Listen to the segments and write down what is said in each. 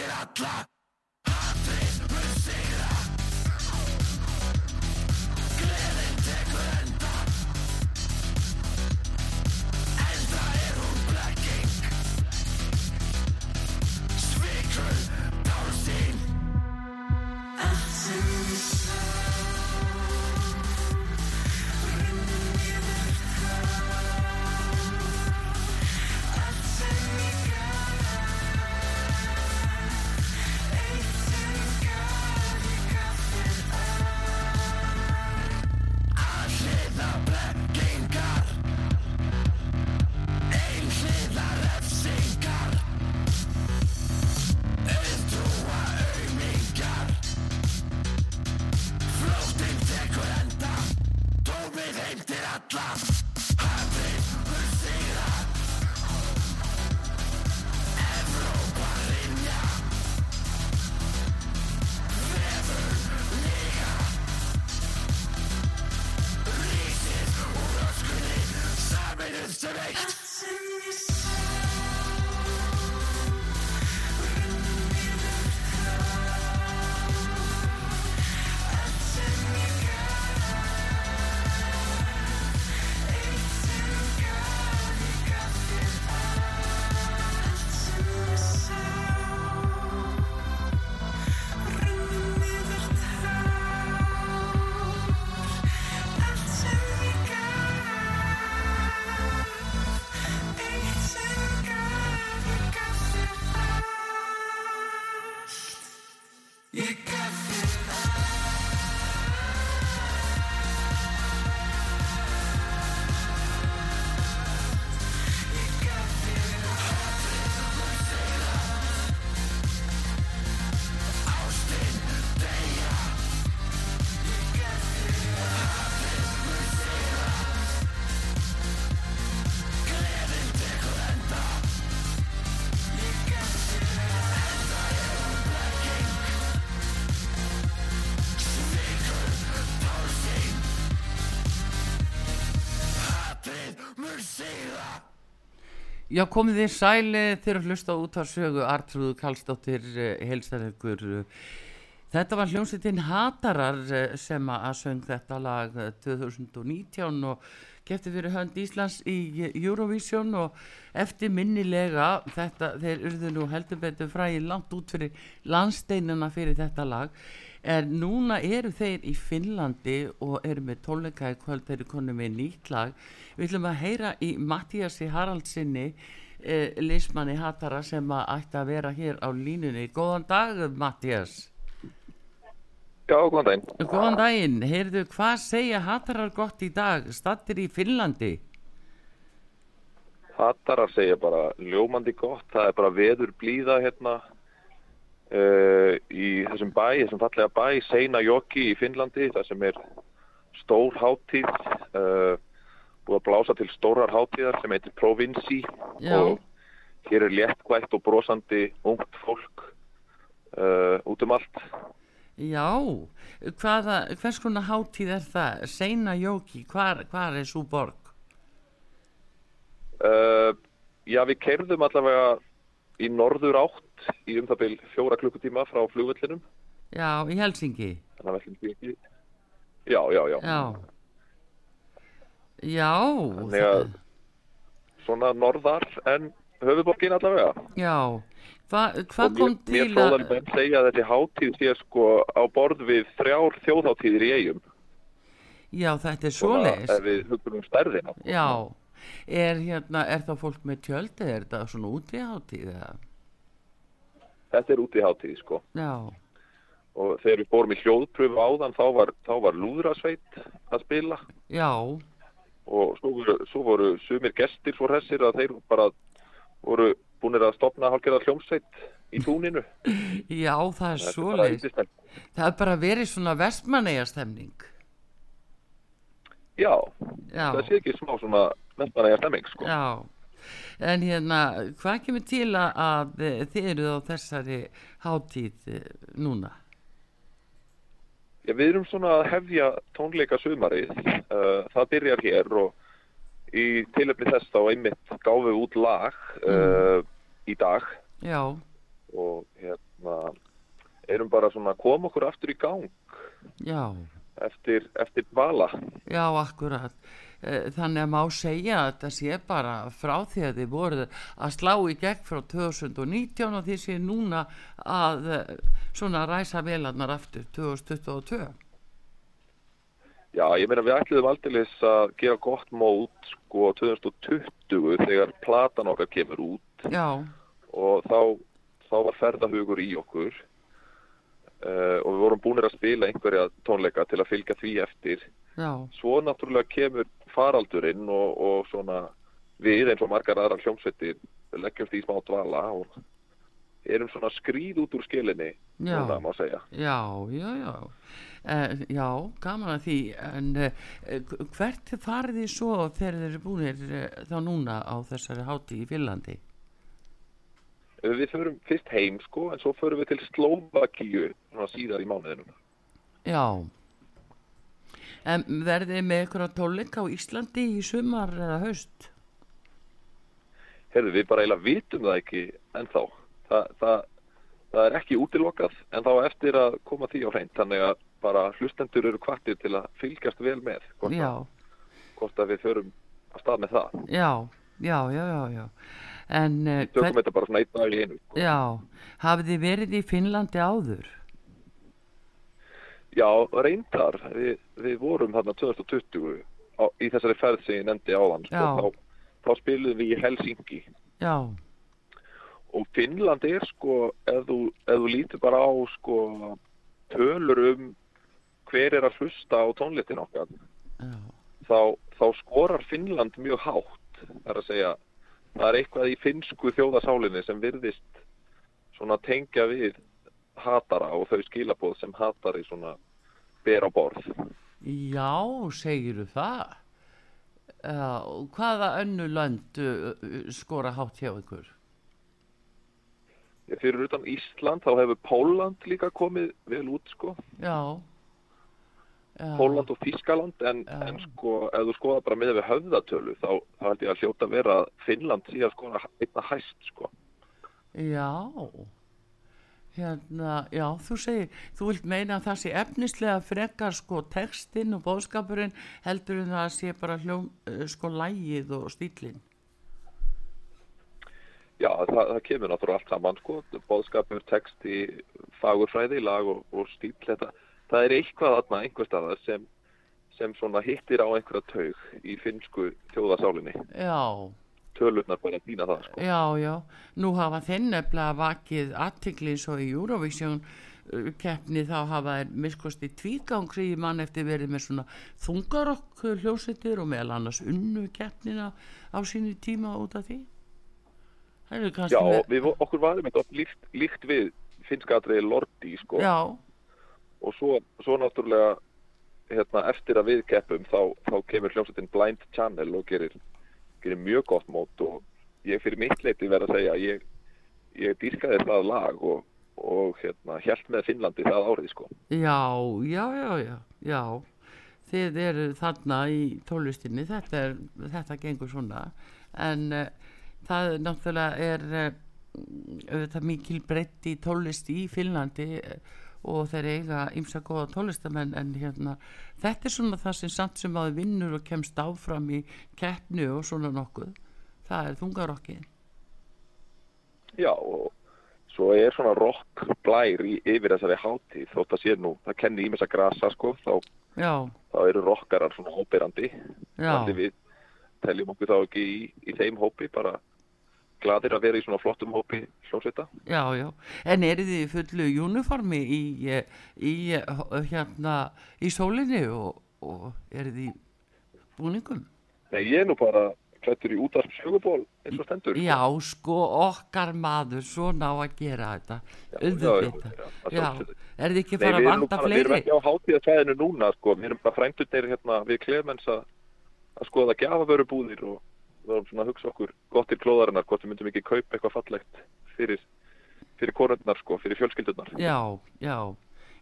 Dilatla tekur enda Tómið heim til alla Hafið mun sigra Evrópa rinja Vefur líka Rísið úr öskunni Saminuð sem eitt Já, komið þið sæli þegar að hlusta út á sögu Artrúðu Kallstóttir heilsar ykkur. Þetta var hljómsveitin Hatarar eh, sem að söng þetta lag 2019 og gefti fyrir hönd Íslands í Eurovision og eftir minnilega þetta, þeir urðu nú heldur betur fræði langt út fyrir landsteinuna fyrir þetta lag en núna eru þeir í Finnlandi og eru með tónleika í kvöld. Þeir eru konið með nýtt lag. Við ætlum að heyra í Mattíasi Haraldsinni eh, Lismanni Hattara sem að ætti að vera hér á línunni. Góðan dag Mattías Já, góðan daginn. Góðan daginn, heyrðu, hvað segja Hattarar gott í dag, stattir í Finnlandi? Hattarar segja bara ljómandi gott, það er bara veður blíða hérna í þessum bæ, þessum fallega bæ, Seina Joki í Finnlandi, það sem er stór hátíð, uh, búið að blása til stórar hátíðar sem heitir Provinci Já. og hér er léttvægt og brosandi ungt fólk uh, út um allt. Já, hvaða, hvers konar hátíð er það? Seina Jóki, hvar, hvar er svo borg? Uh, já, við keirðum allavega í norður átt í um það byrj fjóra klukkutíma frá flugvöllinum. Já, í Helsingi. Þannig að ætlum ekki... Já, já, já. Já. Já. Þannig að svona norðar en höfuborgin allavega. Já. Hva, hvað kom mér, mér til fróðan að... menn segja að þessi hátíð sé sko á borð við þrjár þjóðháttíðir í eigum. Já, þetta er Svona, svoleiðis. ef við hugum um stærðina Já, er hérna, er þá fólk með tjöld eða er þetta svona útíðháttíð eða? Þetta er út í hátíð sko Já, og þegar við fórum í hljóðpröfu áðan þá var, þá var lúðrasveit að spila já, og svo svo voru sumir gestir svo hressir að þeir bara voru búinir að stopna hálfgerða hljómsveit í túninu já, það er svoleiðis. yndislegt. Það er bara verið svona vestmanneja stemning. Já, Já, það sé ekki smá svona vestmanæja stemming sko já. En hérna, hvað kemur til að, að eh, þið eruð á þessari hátíð eh, núna? Já, við erum svona að hefja tónleika sumarið, uh, það byrjar hér og í tilöfni þess þá einmitt gáfum við út lag uh, í dag Já, og hérna erum bara svona að koma okkur aftur í gang já, eftir, eftir vala. já, akkurat. Eh, Þannig að má segja að þetta sé bara frá því að þið voruð að slá í gegn frá 2019 og því sé núna að eh, svona ræsa velarnar aftur 2022. Já, ég meina við ætluðum aldeilis að gera gott mót sko 2020 þegar platan okkar kemur út Já, og þá, þá var ferðahugur í okkur uh, og við vorum búinir að spila einhverja tónleika til að fylgja því eftir. já, Svo náttúrulega kemur faraldurinn og, og svona við eins og margar aðrar hljómsveitir leggjumst í smá dvala og erum svona skrýð út úr skilinni, Já. núna má segja. já, já, já. Uh, já, gaman að því, en uh, hvert farið þið svo þegar þið eru búinir uh, þá núna á þessari hátíð í Finlandi? Eh, Við förum fyrst heim sko, en svo förum við til Slovakíu síðar í mánuðinum. Já. En verðið með ykkur að tónleika á Íslandi í sumar eða haust? Herðu, við bara eiginlega vitum það ekki ennþá. Þa, það, það er ekki útilokað, en þá eftir að koma því á hreint. Þannig að bara hlustendur eru kvartir til að fylgjast vel með hvort, að, hvort að við förum að stað með það. já, já, já, já, já. En uh, Tökum þetta bara svona einn dag í einu. já, hafið þið verið í Finnlandi áður? Já, reyndar, við, við vorum þarna 2020 á, í þessari ferð sem ég nefndi áðan. Sko, Já. þá, þá spilum við í Helsingi. Já, Og Finnland er sko, ef þú, ef þú lítur bara á sko tölur um hver er að hlusta á tónlistin okkar, já, þá, þá skorar Finnland mjög hátt. Það er að segja, það er eitthvað í finnsku þjóðasálinni sem virðist svona tengja við hatara og þau skilabóð sem hatari svona ber á borð. já, segiru það? Og hvaða önnu uh, uh, skora hátt hjá ykkur? Fyrir utan Ísland þá hefur Póland líka komið vel út sko. Já, Póland og Þískaland en, en sko ef þú skoða bara með við höfðatölu þá, þá held ég að hljóta vera Finnland að skora einna hæst sko. Já, hérna, já, þú segir, þú vilt meina að það sé efnislega frekar sko textinn og bóðskapurinn heldur en það sé bara hljóm, eh, sko lægið og stílinn. Já, það, það kemur náttúrulega allt saman sko, bóðskapur, texti, fagurfræði, lag og, og stíl þetta. Það er eitthvað þarna einhver staðar sem, sem svona hittir á einhverja taug í finnsku þjóðasálinni. Já, Tölurnar bara dýna það sko. já, já, nú hafa þeir nefnilega vakið aðtikli svo í Eurovision uh, keppni þá hafa þeir miskosti tvígangri í mann eftir verið með svona þungarokk hljósettir og meðal annars unnu keppnina á sínu tíma út af því. Já, með... við, okkur varum eitthvað líkt, líkt við finnska atriði Lordi sko. Og svo, svo náttúrulega hérna, eftir að við keppum þá, þá kemur hljómsveitin Blind Channel og gerir, gerir mjög gott mót og ég fyrir mitt leiti verð að segja að ég, ég dýrkaði það lag og, og hérna, held með Finnlandi það árið sko. Já, já, já, já, já. Þið eru þarna í tónlistinni, þetta, er, þetta gengur svona, en uh, það náttúrulega er uh, mikil breytt í tónlist í Finnlandi uh, og þeir eiga ymsa góða tólistamenn en hérna, þetta er svona það sem samt sem að vinnur og kemst áfram í keppnu og svona nokkuð, það er þungarokkið. Já og svo er svona rock blær í, yfir þessari hátíð þótt að sé nú, það kenni í messa grasa sko þá, þá eru rockarar svona óberandi já, Þannig við teljum okkur þá ekki í, í þeim hópi, bara gladir að vera í svona flottum hópi hljómsveita. já, já. En eru þið fullu uniformi í, í, hérna, í sólinni og, og eru þið búningum? Nei, ég er nú bara klættur í útarp söguból eins og stendur. Já, sko, okkar maður, svona á að gera þetta, já, auðvitað. já, að Já, sjálfsögðu. er þið ekki Nei, fara að vanda bara, við erum fleiri? ekki á hátíðasvæðinu núna, sko. Við erum bara frændurnir hérna við Clemens að, skoða gjafavörubúðir og við erum svona að hugsa okkur gott til klóðarinnar, hvort við myndum ekki kaupa eitthvað fallegt fyrir, fyrir korundnar, sko, fyrir fjölskyldurnar. Já, já,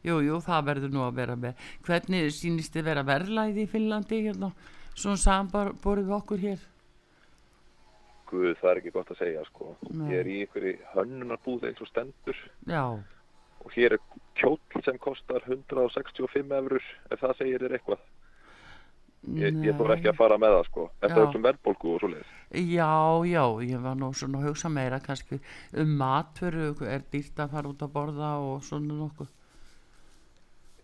jú, jú, það verður nú að vera með. Hvernig sýnist þið vera verðlæði í Finnlandi hérna, svona samborið við okkur hér? Guð, það er ekki gott að segja, sko. Nei. Ég er í einhverju hönnunarbúð eins og stendur Já, og hér er kjóll sem kostar 165 eurur ef það segir þér eitthvað. Ég, ég þóra ekki að fara með það sko. Þetta Já. er um verðbólgu og svoleiðis. Já, já, ég var nú svona að hugsa meira kannski um matvöru, er dýrt að fara út að borða og svona nokkuð.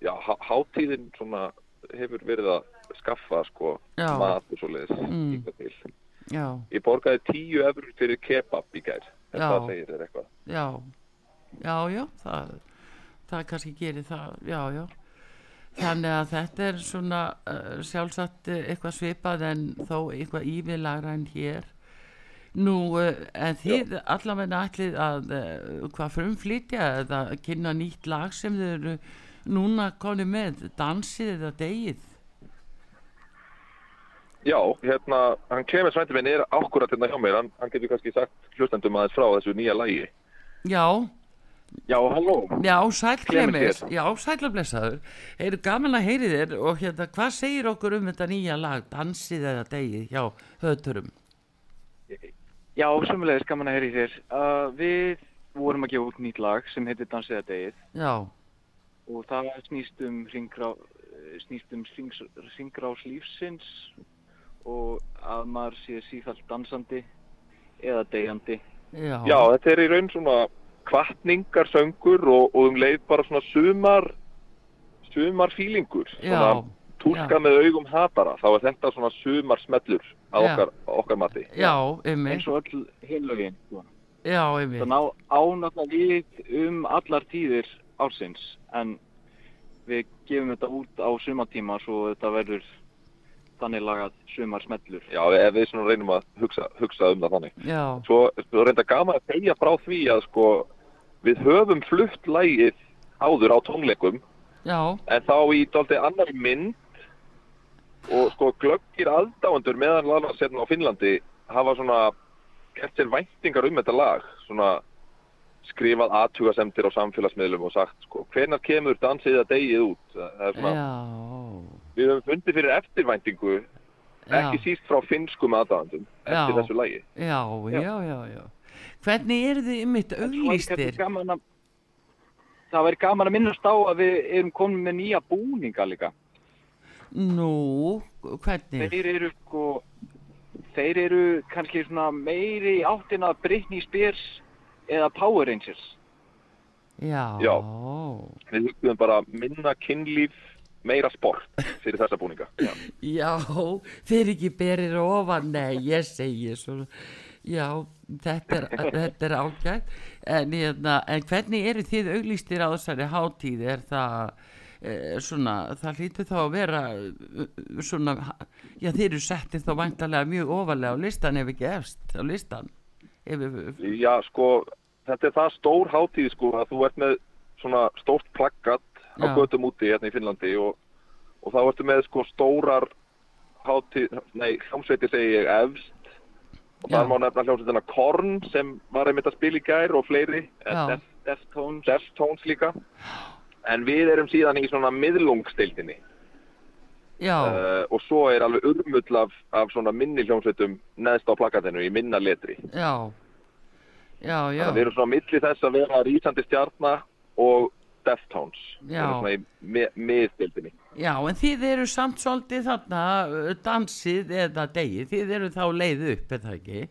Já, há- hátíðin svona hefur verið að skaffa sko Já. mat og svoleiðis Mm. hingað til. Já, Ég borgaði 10 eurur fyrir kebab í gær ef Já. það segir þér eitthvað. já, já, já, það, það kannski gerir það, já, já. Þannig að þetta er svona uh, sjálfsagt eh, eitthvað svipað en þó eitthvað ívilagra en hér. Nú, uh, en þið allavega ætlið að uh, hvað frumflytja eða kynna nýtt lag sem þið eru núna konið með, dansið eða degið. Já, hérna, hann kemur svændi minn er ákkurat hérna hjá mér. Hann, hann getur kannski sagt hlustendum aðeins frá þessu nýja lægi. Já, Já, halló. Já, sæl Clemens Klemis, hér. já, sæl að blessaður Eru gaman að heyri þér og hérna, hvað segir okkur um þetta nýja lag, dansið eða degið hjá höturum? Já, sömulegis gaman að heyra í þér. Uh, við vorum að gefa út nýtt lag sem heitir Dansiða degið Já, og það snýst um hringrá, eh, snýst um lífsins og að maður sé sífælt dansandi eða degjandi. já, Já, þetta er í raun svona kvartningar söngur og, og um leið bara svona sumar sumar fílingur já, svona túlka já. með augum hatara þá er þetta svona sumar smellur að Já. okkar, okkar mati já, Eins og öll hinlögin. sko. Það ná ánáttúrulega við um allar tíðir ársins en við gefum þetta út á sumatíma svo þetta verður þannig lagað sumar smellur. Já, ef við svona reynum að hugsa, hugsa um það þannig já, Svo svo reynda gaman að segja frá því að sko við höfum flutt lægið áður á tónleikum já, en þá í dálítið annar mynd. Og sko glöggir aðdáendur meðan annars hérna á Finnlandi hafa svona gert sér væntingar um þetta lag. Svona skrifað aðtugasemdir á samfélagsmiðlum og sagt sko hvenar kemur dansið að degið út? Svona, við höfum fundið fyrir eftirvæntingu ekki já, síst frá finnskum aðdáendum eftir Já. þessu lagi. Já, já, já, já. Hvernig eru þið er kannski auglýstir? að- Það væri gaman að minnast á að við erum komin með nýja búninga líka. Nú, hvernig? Þeir eru sko, þeir eru kannski svona meiri í áttina Britney Spears eða Power Rangers. Já, Já. við hugum bara minna kynlíf meira sport fyrir þessa búninga Já. Já, þeir ekki berir ofan, nei, ég segi svona, já, þetta er, þetta er ágætt, en, hérna, en hvernig eru þið auglýstir á þessari hátíð, er það e, svona, það hlýtur þá að vera eh, svona, já, þeir eru settir þá væntalega mjög ofalega á listan ef ekki efst á listan, ef, Já, sko, þetta er það stór hátíð sko að þú ert með svona stórt plaggat á Já. götum úti hérna í Finnlandi og, og þá ertu með sko stórar hátíð, nei, hljómsveiti segi ég efst og þar má nefna hljómsveitina Korn sem var einmitt að spila í gær og fleiri. Def, Deftones. Deftones líka. En við erum síðan í svona miðlungstildinni já, uh, og svo er alveg urmull af, af svona minni hljómsveitum neðst á plakatinu í minna letri. Já, já, já, við erum svona milli þess að vera rísandi stjarna og Erum svona í mi- miðstildinni. já, en þið eru samt svolítið þarna uh, dansið eða degið, þið eru þá leið upp, er það ekki?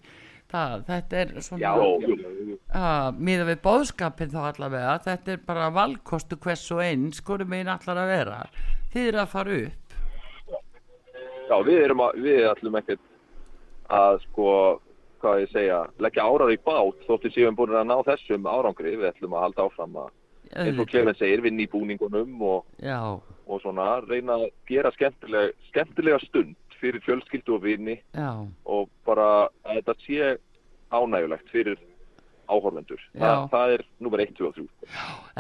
Það, þetta er svona... Að miða við bóðskapin þá allavega þetta er bara valkostu hvers og eins hverju megin allar að vera. Þið eru að fara upp. Já, við erum að, við ætlum ekkert að sko, hvað ég segja, leggja árar í bát þóttu séum búin að ná þessum árangri, við ætlum að halda áfram að, eins og Klemen segir, vinna í búningunum og, og svona reyna að gera skemmtilega, skemmtilega stund fyrir fjölskyldu og vini já, og bara að þetta sé ánægulegt fyrir áhorfendur. Þa, Já. það er nummer 1, 2 og 3.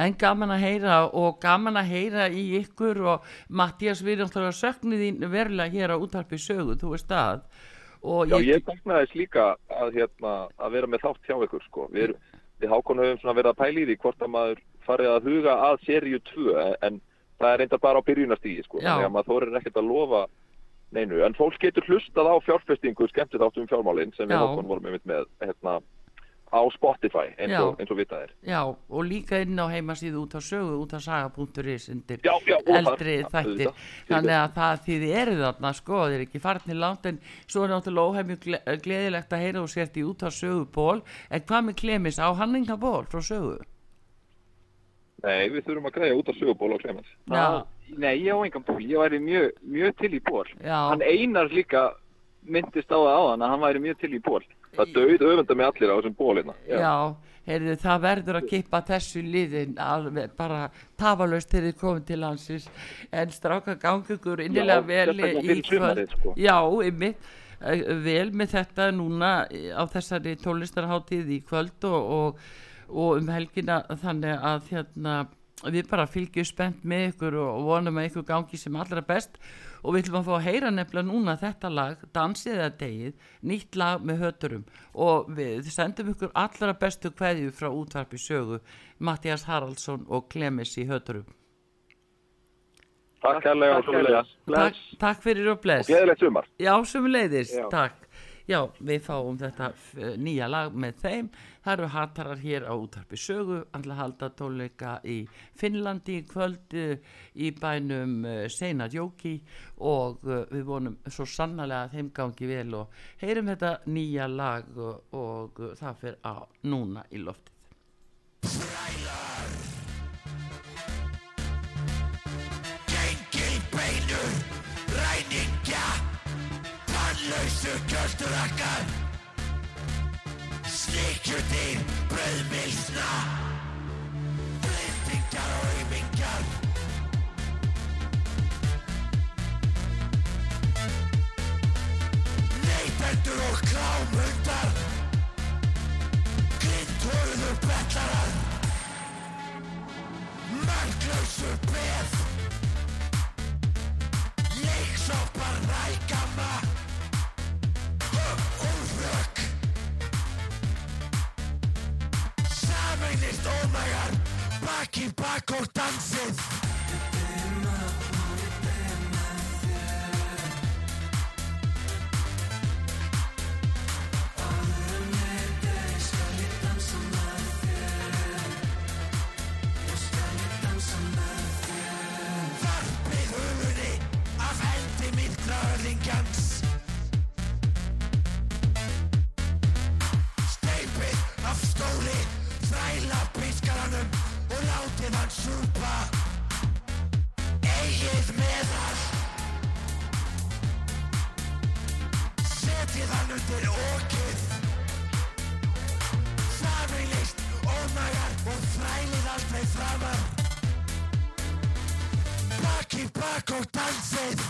en gaman að heyra og gaman að heyra í ykkur og Mattias við erum náttúrulega söknuð þín verulega hér á útarpi sögu, þú veist að Já, ég saknaðis líka að, hérna, að vera með þátt hjá ykkur, sko. Við, við hákon höfum svona verið að pæla í því hvort að maður farið að huga að seríu 2 en það er reynda bara á byrjunastígi, sko. Þannig að maður þorir ekkert að lofa neinu. En fólk getur hlustað á fjárfestingu skemmtið þáttum fjármálinn sem við Já. hákon vorum einmitt með hérna, á Spotify eins og, og vitað er. Já, og líka inn á heimasíðu út af sögu, út af saga.is undir Já, já, þar, eldri ja, þættir auðvitað. þannig að það þið eru þarna sko, þið er ekki farnir langt en svo er náttúrulega gle gleðilegt að heyra og sért í út af sögu ból en hvað með Klemis á hanninga ból frá sögu? Nei, við þurfum að greiða út af söguból á Clemens. Já, Nei, ég á engan ból, ég væri mjög, mjög til í ból. já, Hann Einar líka myndist á það áðan að hann væri mjög til í ból. Það döið öfunda með allir á þessum bólina. já, heyrðu það verður að kippa þessu liðin alveg bara tafalaust þegar þið komið til hansins en stráka gangi ykkur innilega Já, vel í fyrir sumarið, sko. Já, ymmið vel með þetta núna eh, á þessari tónlistarháttíð í kvöld og, og, og um helgina þannig að hérna við bara fylgjum spennt með ykkur og vonum að ykkur gangi sem allra best og við ætlum að fá að heyra nefnilega núna þetta lag, Dansið eða degið, nýtt lag með höturum og við sendum ykkur allra bestu kveðju frá útvarpi sögu, Mattias Haraldsson og Klemis í höturum. Takk og vilja. Takk, takk fyrir og bless. Gleðilegt sumar. Já, sumuleiðis, Já. takk. Já, við fáum þetta f- nýja lag með þeim. Það eru hatarar hér á útarpi sögu, andla halda tónleika í Finnlandi í kvöld eh, í bænum uh, Seina Jóki og við vonum svo sannlega að þeim gangi vel og heyrum þetta nýja lag og, og það fyrir á núna í loftið. Tannlausu kjöldurakkar, slikjudýr, brauðmilsna, blindingar og auðmingar. Neytendur og klámundar, grindhóruður bellarar, mörglausu beð, Leiksoppar rækama Úrfrök Sameinist ómægar Bak í bak og dansið Varpið hann súpa. Eigið meðal Setið hann undir okið. Sameinlist, ónægar og þrælið aldrei framar. Bak í bak og dansið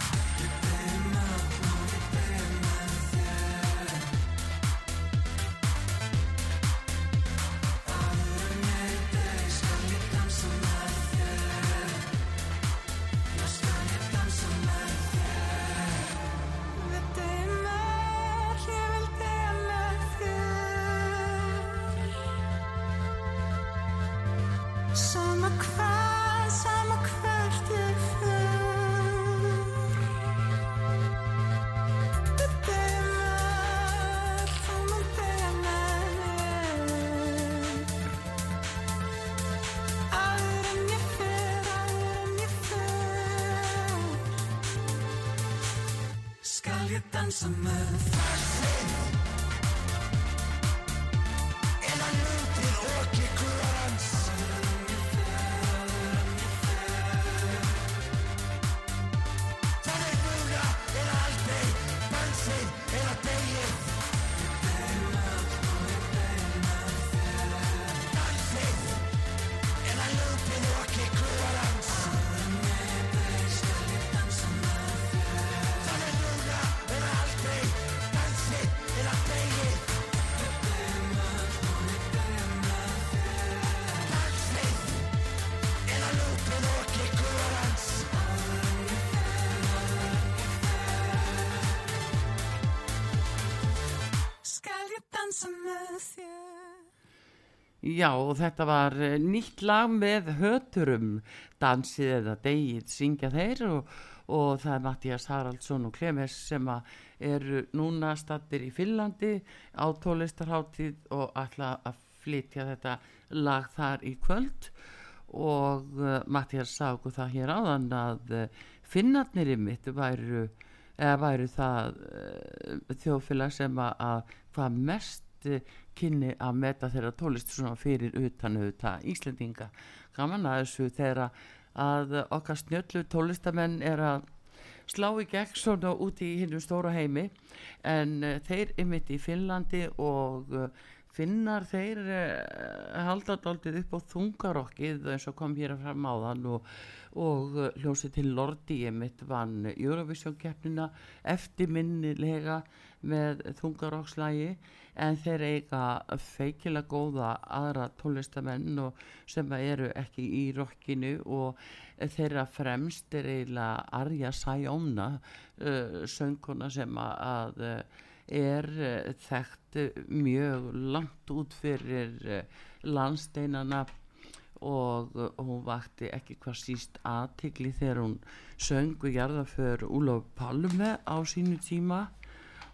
dansa með þér. Já, og þetta var eh, nýtt lag með höturum, dansið eða degið, syngja þeir og, og það er Mattias Haraldsson og Klemes sem eru núna stattir í Finnlandi á tólistarháttíð og ætla að flytja þetta lag þar í kvöld. Og uh, Mattias sá okkur það hér áðan að uh, finnarnir í mitt væru, eða væru það uh, þjóðfélag sem að, að hvað mest uh, kynni að meta þeirra tólist svona fyrir utan auðvitað Íslendinga. Gaman að þessu þeirra að okkar snjöllu tólistamenn er að slá í gegn svona út í hinnum stóra heimi en uh, þeir ymitt í Finnlandi og finnar þeir uh, halda daldið upp á þungarokkið eins og kom hér að fram áðan og, og uh, hljósi til Lordi ymitt vann Eurovision keppnina eftirminnilega með þungarokkslægi en þeir eiga feikilega góða aðra tónlistamenn og sem eru ekki í rockinu og þeirra fremst er eiginlega Arja Sæjóna uh, söngkona sem að, er uh, þekkt uh, mjög langt út fyrir uh, landsteinana og hún vakti ekki hvað síst aðtikli þegar hún söngu jarðaför Úlof Palme á sínu tíma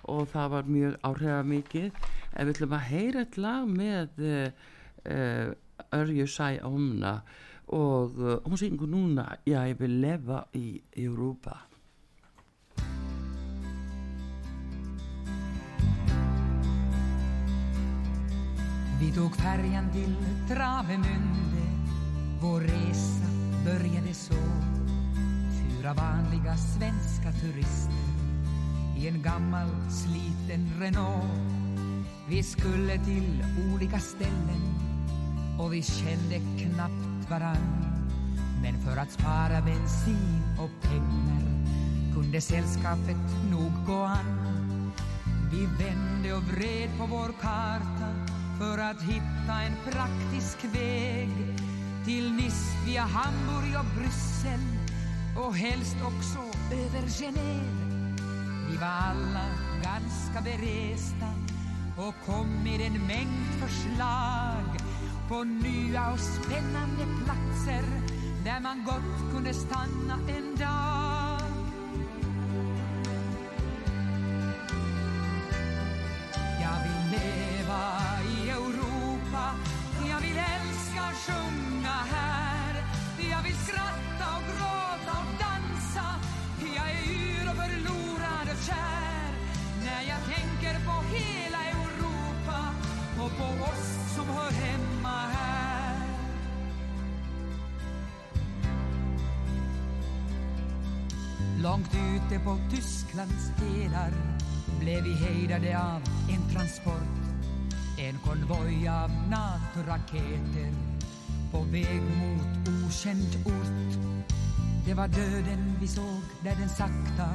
og það var mjög áhrifa mikið en við ætlum að heyra eitt lag með uh, Örju Sæ Ómna og uh, hún syngur núna Ég vil leva í Europa Vi tog färjan till Travemünde. Vår resa började så. Fyra vanliga svenska turister I en gammal sliten Renault. Vi skulle till olika ställen Och vi kände knappt varann. Men för att spara bensin och pengar Kunde sällskapet nog gå an. Vi vände och vred på vår karta för att hitta en praktisk väg till Nice via Hamburg och Bryssel och helst också över Genève. Vi var alla ganska beresta och kom med en mängd förslag på nya och spännande platser där man gott kunde stanna en dag. Ute på Tysklands delar blev vi hejdade av en transport En konvoj av NATO-raketer på väg mot okänd ort. Det var döden vi såg där den sakta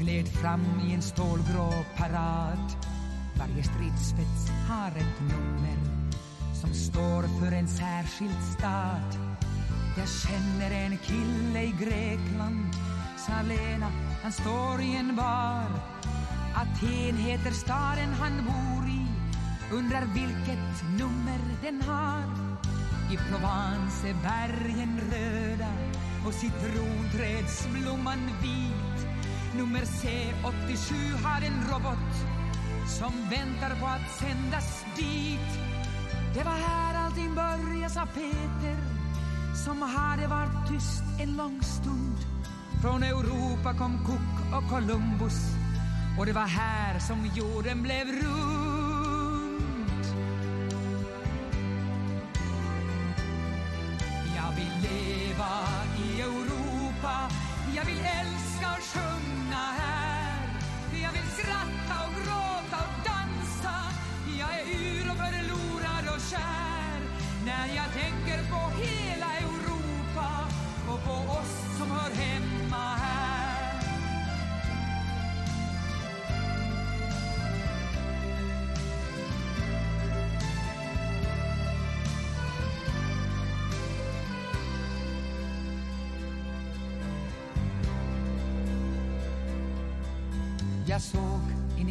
gled fram i en stålgrå parad Varje stridsspets har ett nummer som står för en särskild stad jag känner en kille i Grekland Sa Lena, han står i en bar. Aten heter staden han bor i. Undrar vilket nummer den har. I Provence är bergen röda Och citronträdsblomman vit. Nummer C87 har en robot Som väntar på att sändas dit. Det var här allting började, sa Peter som hade varit tyst en lång stund. Från Europa kom Cook och Columbus och det var här som jorden blev rund.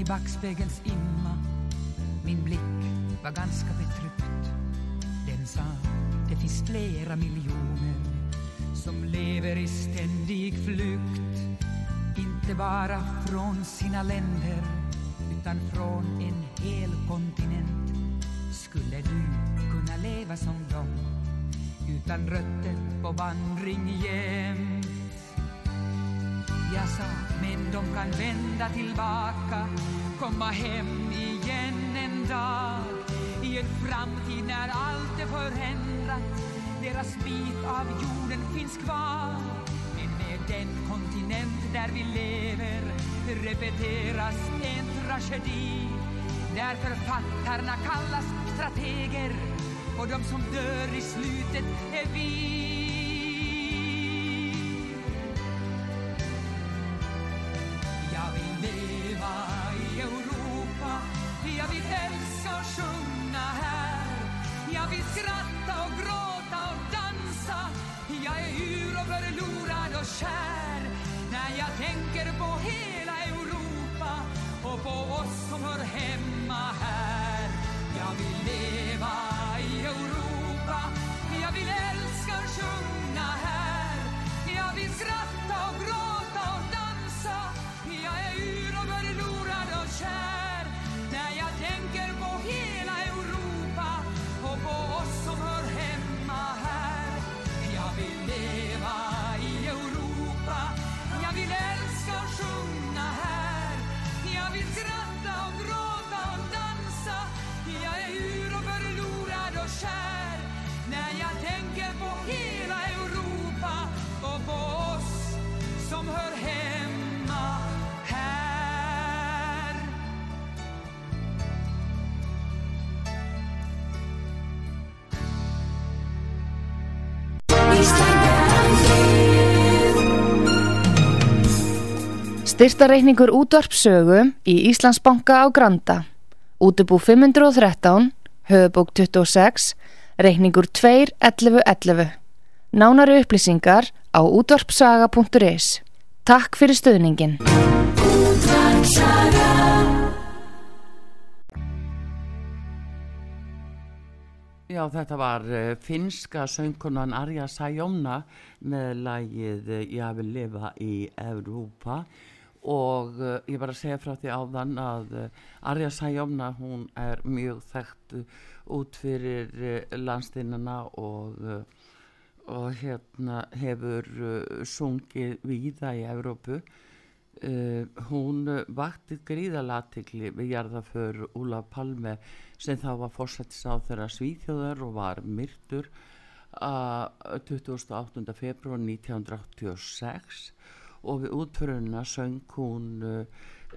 Backspegelns imma Min blick var ganska betryckt. Den sa, det finns flera miljoner som lever i ständig flykt. Inte bara från sina länder utan från en hel kontinent. Skulle du kunna leva som dem utan rötter på vandring jämt? Jag sa, men de kan vända tillbaka, komma hem igen en dag. I en framtid när allt är förändrat, deras bit av jorden finns kvar. Men med den kontinent där vi lever repeteras en tragedi. Där författarna kallas strateger och de som dör i slutet är vi. Kär. När jag tänker på hela Europa och på oss som hör hemma här. Jag vill leva Styrtareikningur útvarpsögu í Íslandsbanka á Granda. Útubú 513, höfubók 26, reikningur 2.11.11. Nánari upplýsingar á útvarpsaga.is. Takk fyrir stöðningin. Já, þetta var uh, finska söngkonan Arja Sajomna með lagið uh, Ég vil lifa í Evrópa og uh, ég var að segja frá því áðan að uh, Arja Sajomna hún er mjög þekkt uh, út fyrir uh, landstinnana og, og hérna hefur sungið víða í Evrópu. Hún vakti gríðalatikli við jarðaför Úla Palme sem þá var fórsættis á þeirra svíþjóðar og var myrtur uh, 28. februar 1986 og við útföruna söng hún uh,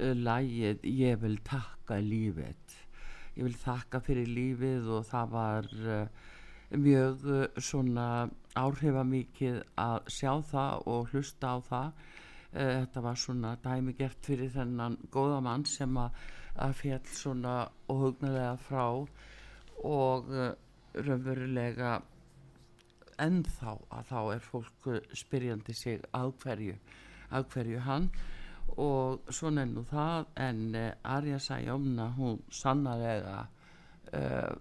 uh, lægið Ég vil takka lífið. Ég vil þakka fyrir lífið og það var uh, mjög uh, svona áhrifamikið að sjá það og hlusta á það. Eh, þetta var svona dæmigert fyrir þennan góða mann sem að, að fjall svona óhugnulega frá og raunverulega ennþá að þá er fólk spyrjandi sig að hverju, að hverju hann og svona nú það en uh, Arja Sæjómna hún sannarlega uh,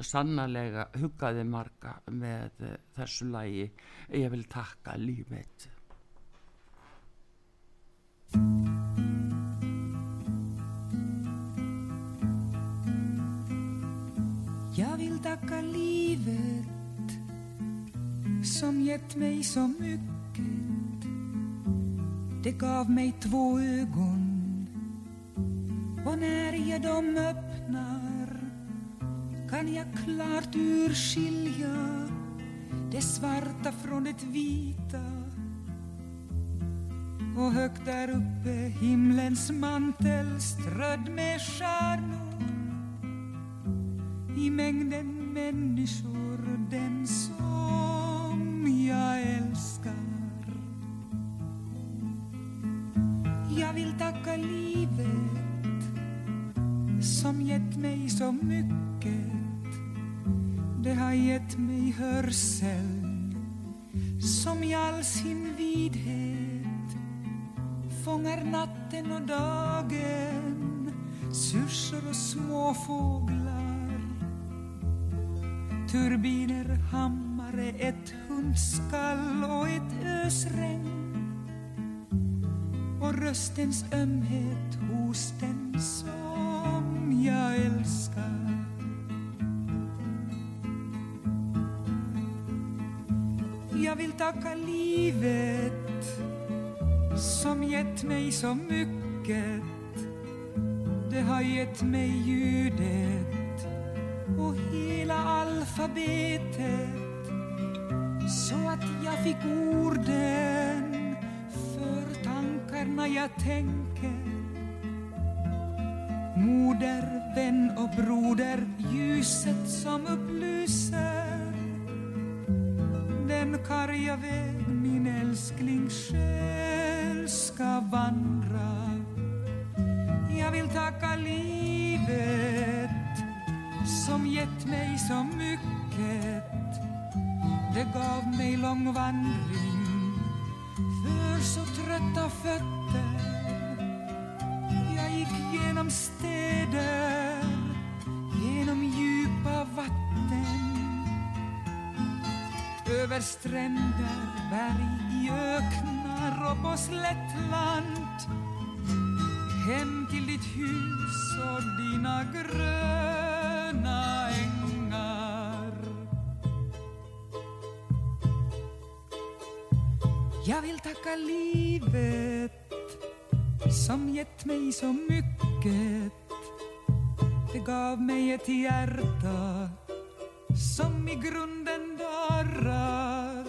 sannarlega huggaði marga með uh, þessu lagi ég vil takka lífið Jag vill tacka livet som gett mig så mycket. Det gav mig två ögon. Och när jag dem öppnar kan jag klart urskilja det svarta från det vita. Och högt där uppe himlens mantel strödd med stjärnor. I mängden människor den som tacka livet som gett mig så mycket. Det har gett mig hörsel som i all sin vidhet fångar natten och dagen Syrsor och småfåglar Turbiner, hammare, ett hundskall och ett ösregn och röstens ömhet hos den som jag älskar. Jag vill tacka livet som gett mig så mycket. Det har gett mig ljudet och hela alfabetet så att jag fick ordet tankarna jag tänker. Moder, vän och broder, ljuset som upplyser. Den karga väg min älskling själ ska vandra. Jag vill tacka livet som gett mig så mycket. Det gav mig lång vandring för så trötta fötter. Jag gick genom städer, genom djupa vatten. Över stränder, berg, i öknar och på slättland. Hem till ditt hus och dina gröna Tacka livet som gett mig så mycket. Det gav mig ett hjärta som i grunden darrar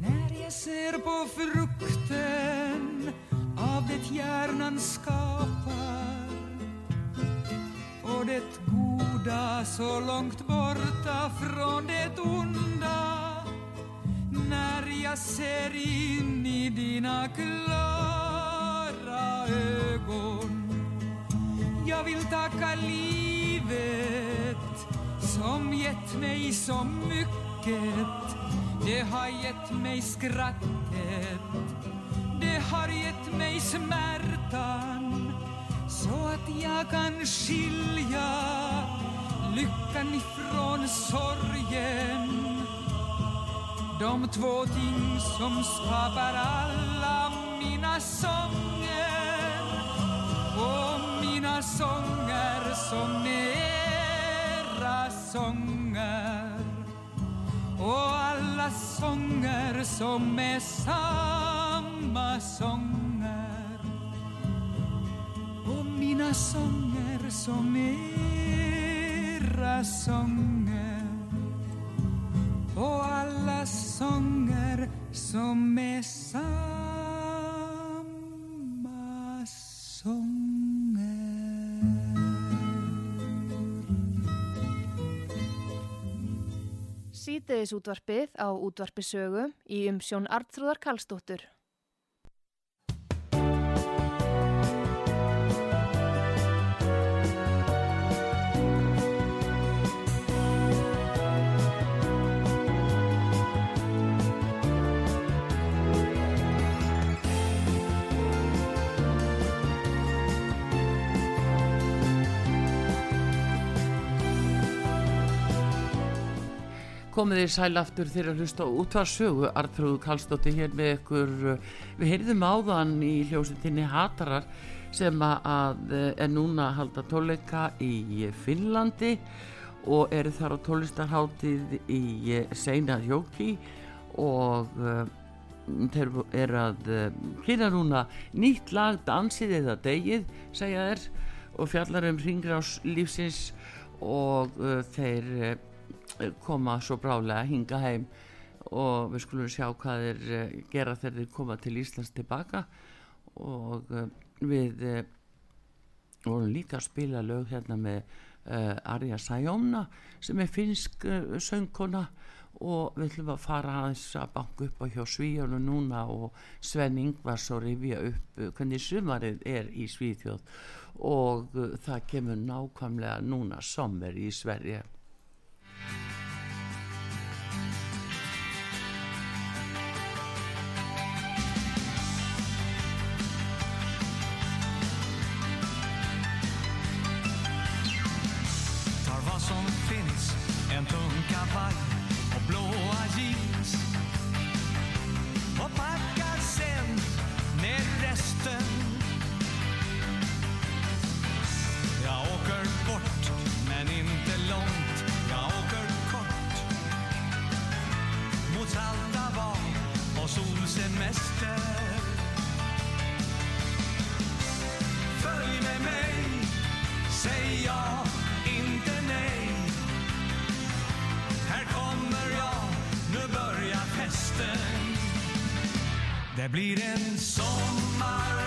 när jag ser på frukten av det hjärnan skapar och det goda så långt borta från det onda när jag ser in i dina klara ögon. Jag vill tacka livet som gett mig så mycket. Det har gett mig skrattet. Det har gett mig smärtan. Så att jag kan skilja lyckan ifrån sorgen de två ting som skapar alla mina sånger. Och mina sånger som era sånger. Och alla sånger som är samma sånger. Och mina sånger som era sånger. Och alla sånger som är samma sånger Sítiðis útvarpið á útvarpisögu í umsjón Artrúðar Karlsdóttur. Komið þið sæl aftur þegar hlusta á útvarsögu Artrúð Kallstóttir hér með ykkur. Við heyrðum áðan í hljómsveitinni Hatarar sem að- uh, er núna að halda tónleika í Finnlandi og eru þar á tónlistarháttið í uh, Seina Jóki og uh, þeir eru að kynna núna nýtt lag dansið eða degið segja þeir og fjallar um ringrás lífsins og þeir koma svo brálega hinga heim og við skulum sjá hvað þeir uh, gera þegar þeir koma til Íslands tilbaka. Og uh, við uh, vorum líka að spila lög hérna með Arja Sajona sem er finnsk uh, söngkona. Og við ætlum að fara aðeins að banka upp á hjá Svíjónu núna og Sven Ingvars og rifja upp hvernig sumarið er í Svíþjóð. Og það kemur nákvæmlega núna sommer í Sverige Tar vad som finns, en tung kavaj Det blir en sommar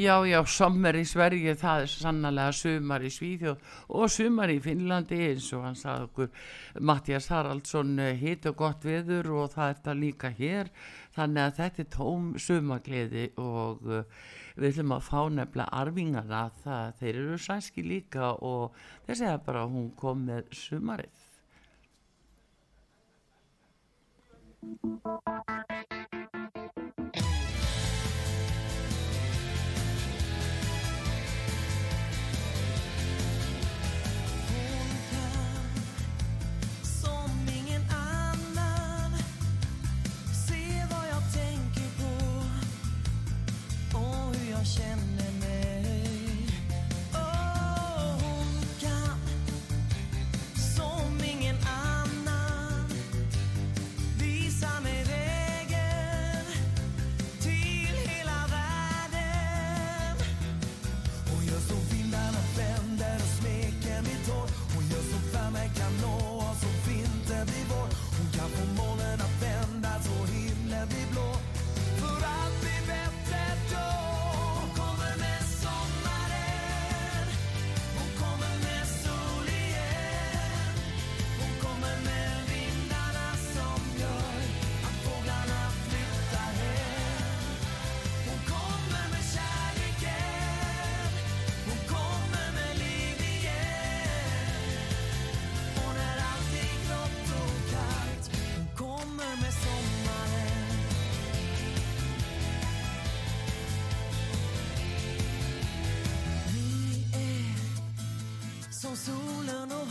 já, já, sommar í Sverige, það er sannlega sumar í Svíðjóð og sumar í Finnlandi eins og hann sagði okkur Mattias Haraldsson eh, hitt og gott viður og það er það líka hér, þannig að þetta er tóm sumagliði og eh, við ætlum að fá nefnilega arvingana það, þeir eru sænski líka og þeir segja bara að hún kom með sumarið.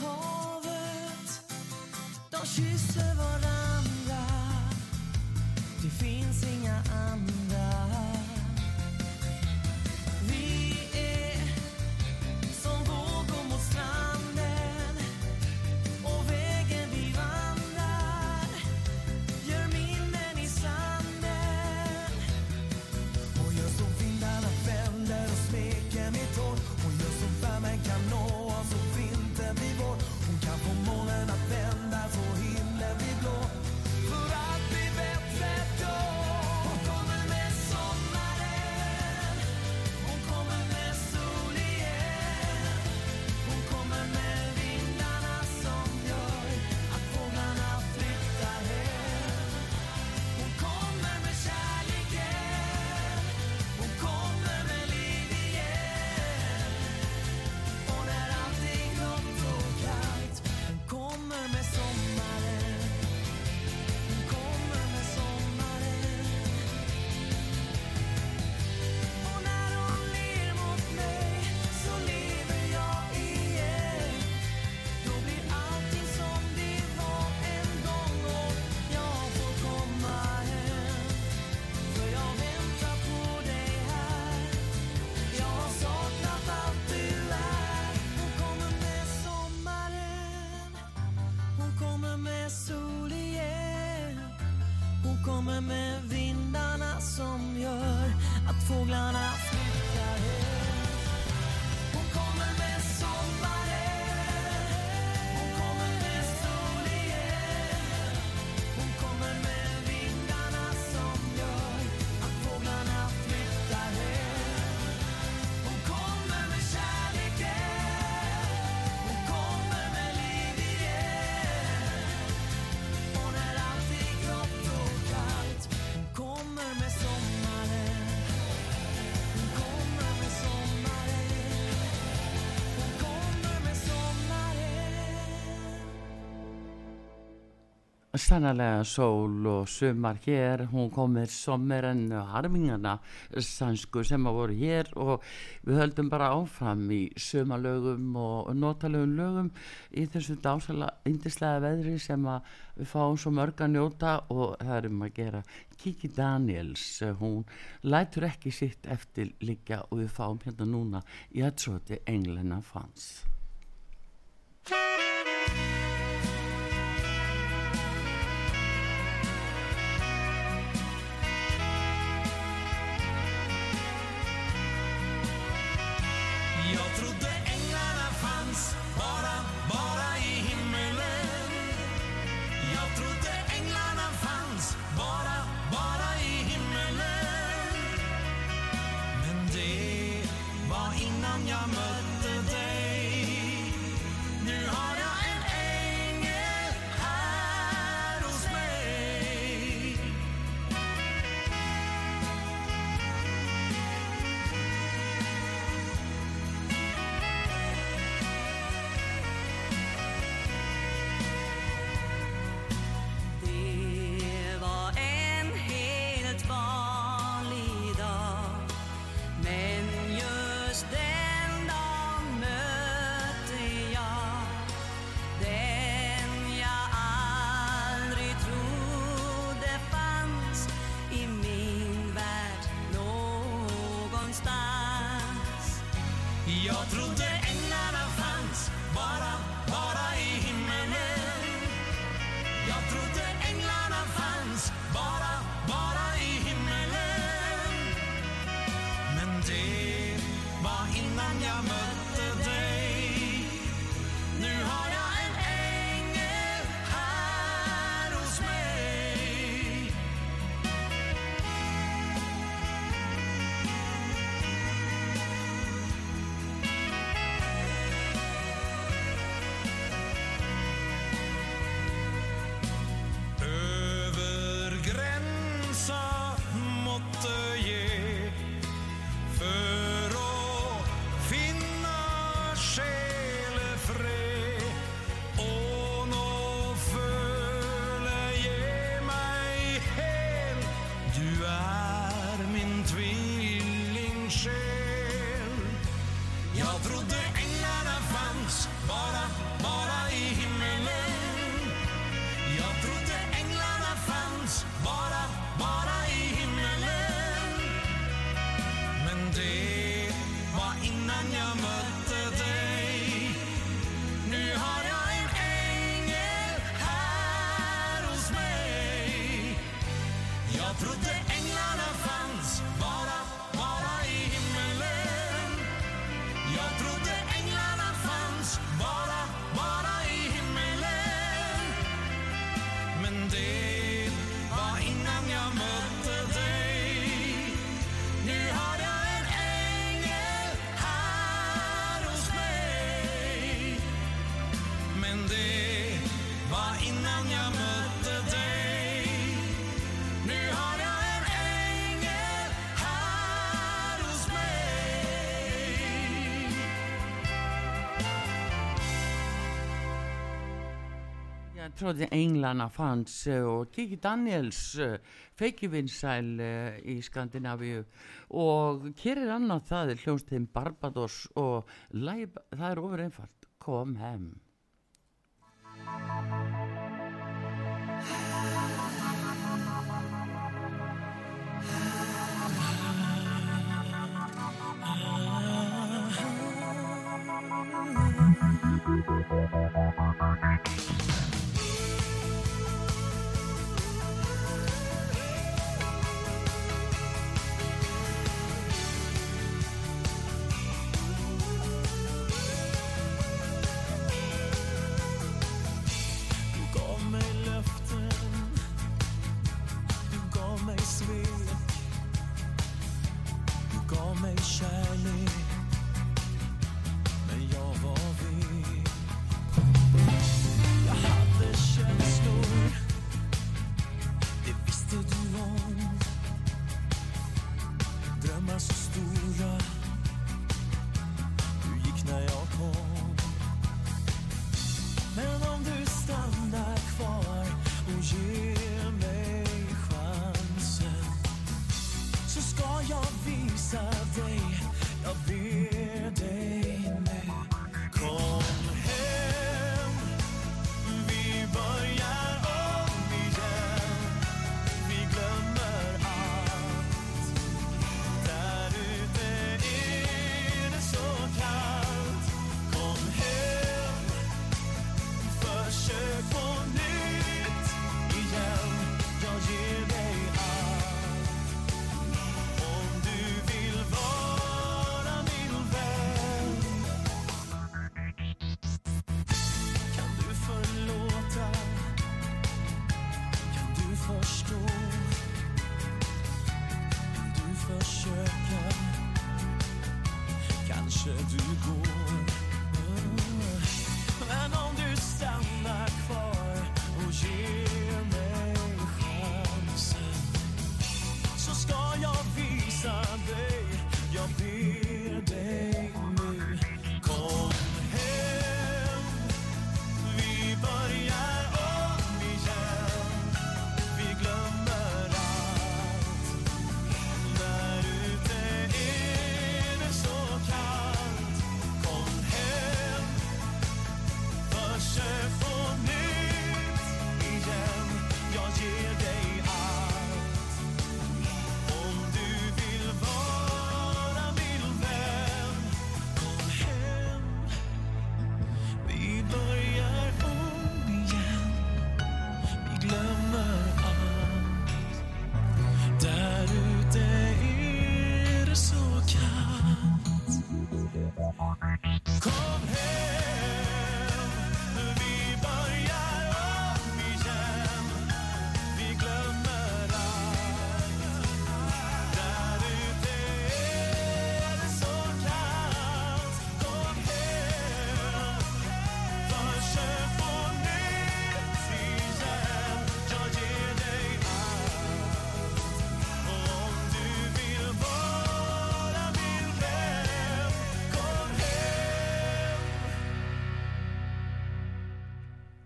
havet, de kysser varandra. Det finns inga andra sannlega sól og sumar hér, hún kom með sommeren harmingana sannsku sem að voru hér og við höldum bara áfram í sumalögum og notalögum lögum í þessu dásala índislega veðri sem að við fáum svo mörg að njóta og það er um að gera. Kiki Daniels, hún lætur ekki sitt eftir líka og við fáum hérna núna í aðsóti Englena fans. Música through the frutteria. Tróði Englana fans eh, og Kiki Daniels eh, feikivinsæl eh, í Skandinavíu. Og hér er annað það hljómstegn Barbados og læg, það er ofur einfalt. Kom hem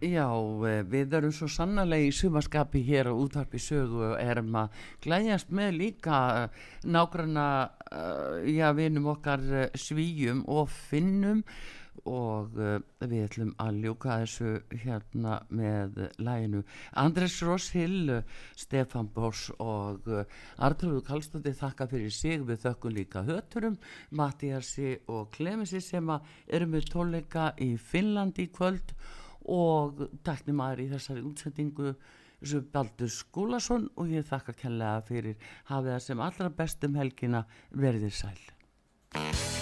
Já, eh, við erum svo sannarlega í sumarskapi hér á útvarpi sögu og erum að glæðjast með líka nágrana, já, vinum okkar eh, svíjum og finnum. Og við ætlum að ljúka þessu hérna með læginu Andres Rosshill, Stefan Bors og uh, Artrúðu Kallstótti þakka fyrir sig. Við þökkum líka höturum, Mattiasi og Klemisi sem eru með tónleika í Finnlandi í kvöld og takni maður í þessari útsendingu Baldur Skúlason og ég þakka kærlega fyrir hafið það sem allra bestum helgina. Verðið sæl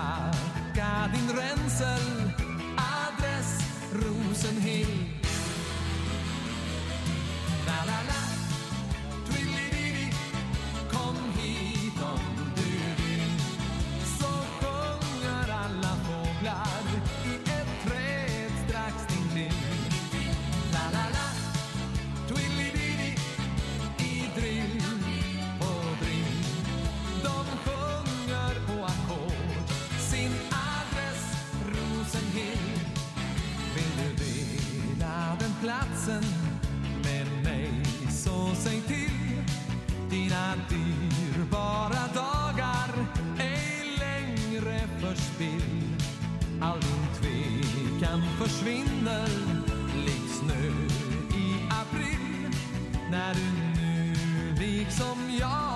här din ränsel, Adress Rosenhill. La la la. dansen med mig. Så säg till dina dyrbara dagar ej längre förspill. All din tvekan försvinner lik snö i april när du nu liksom jag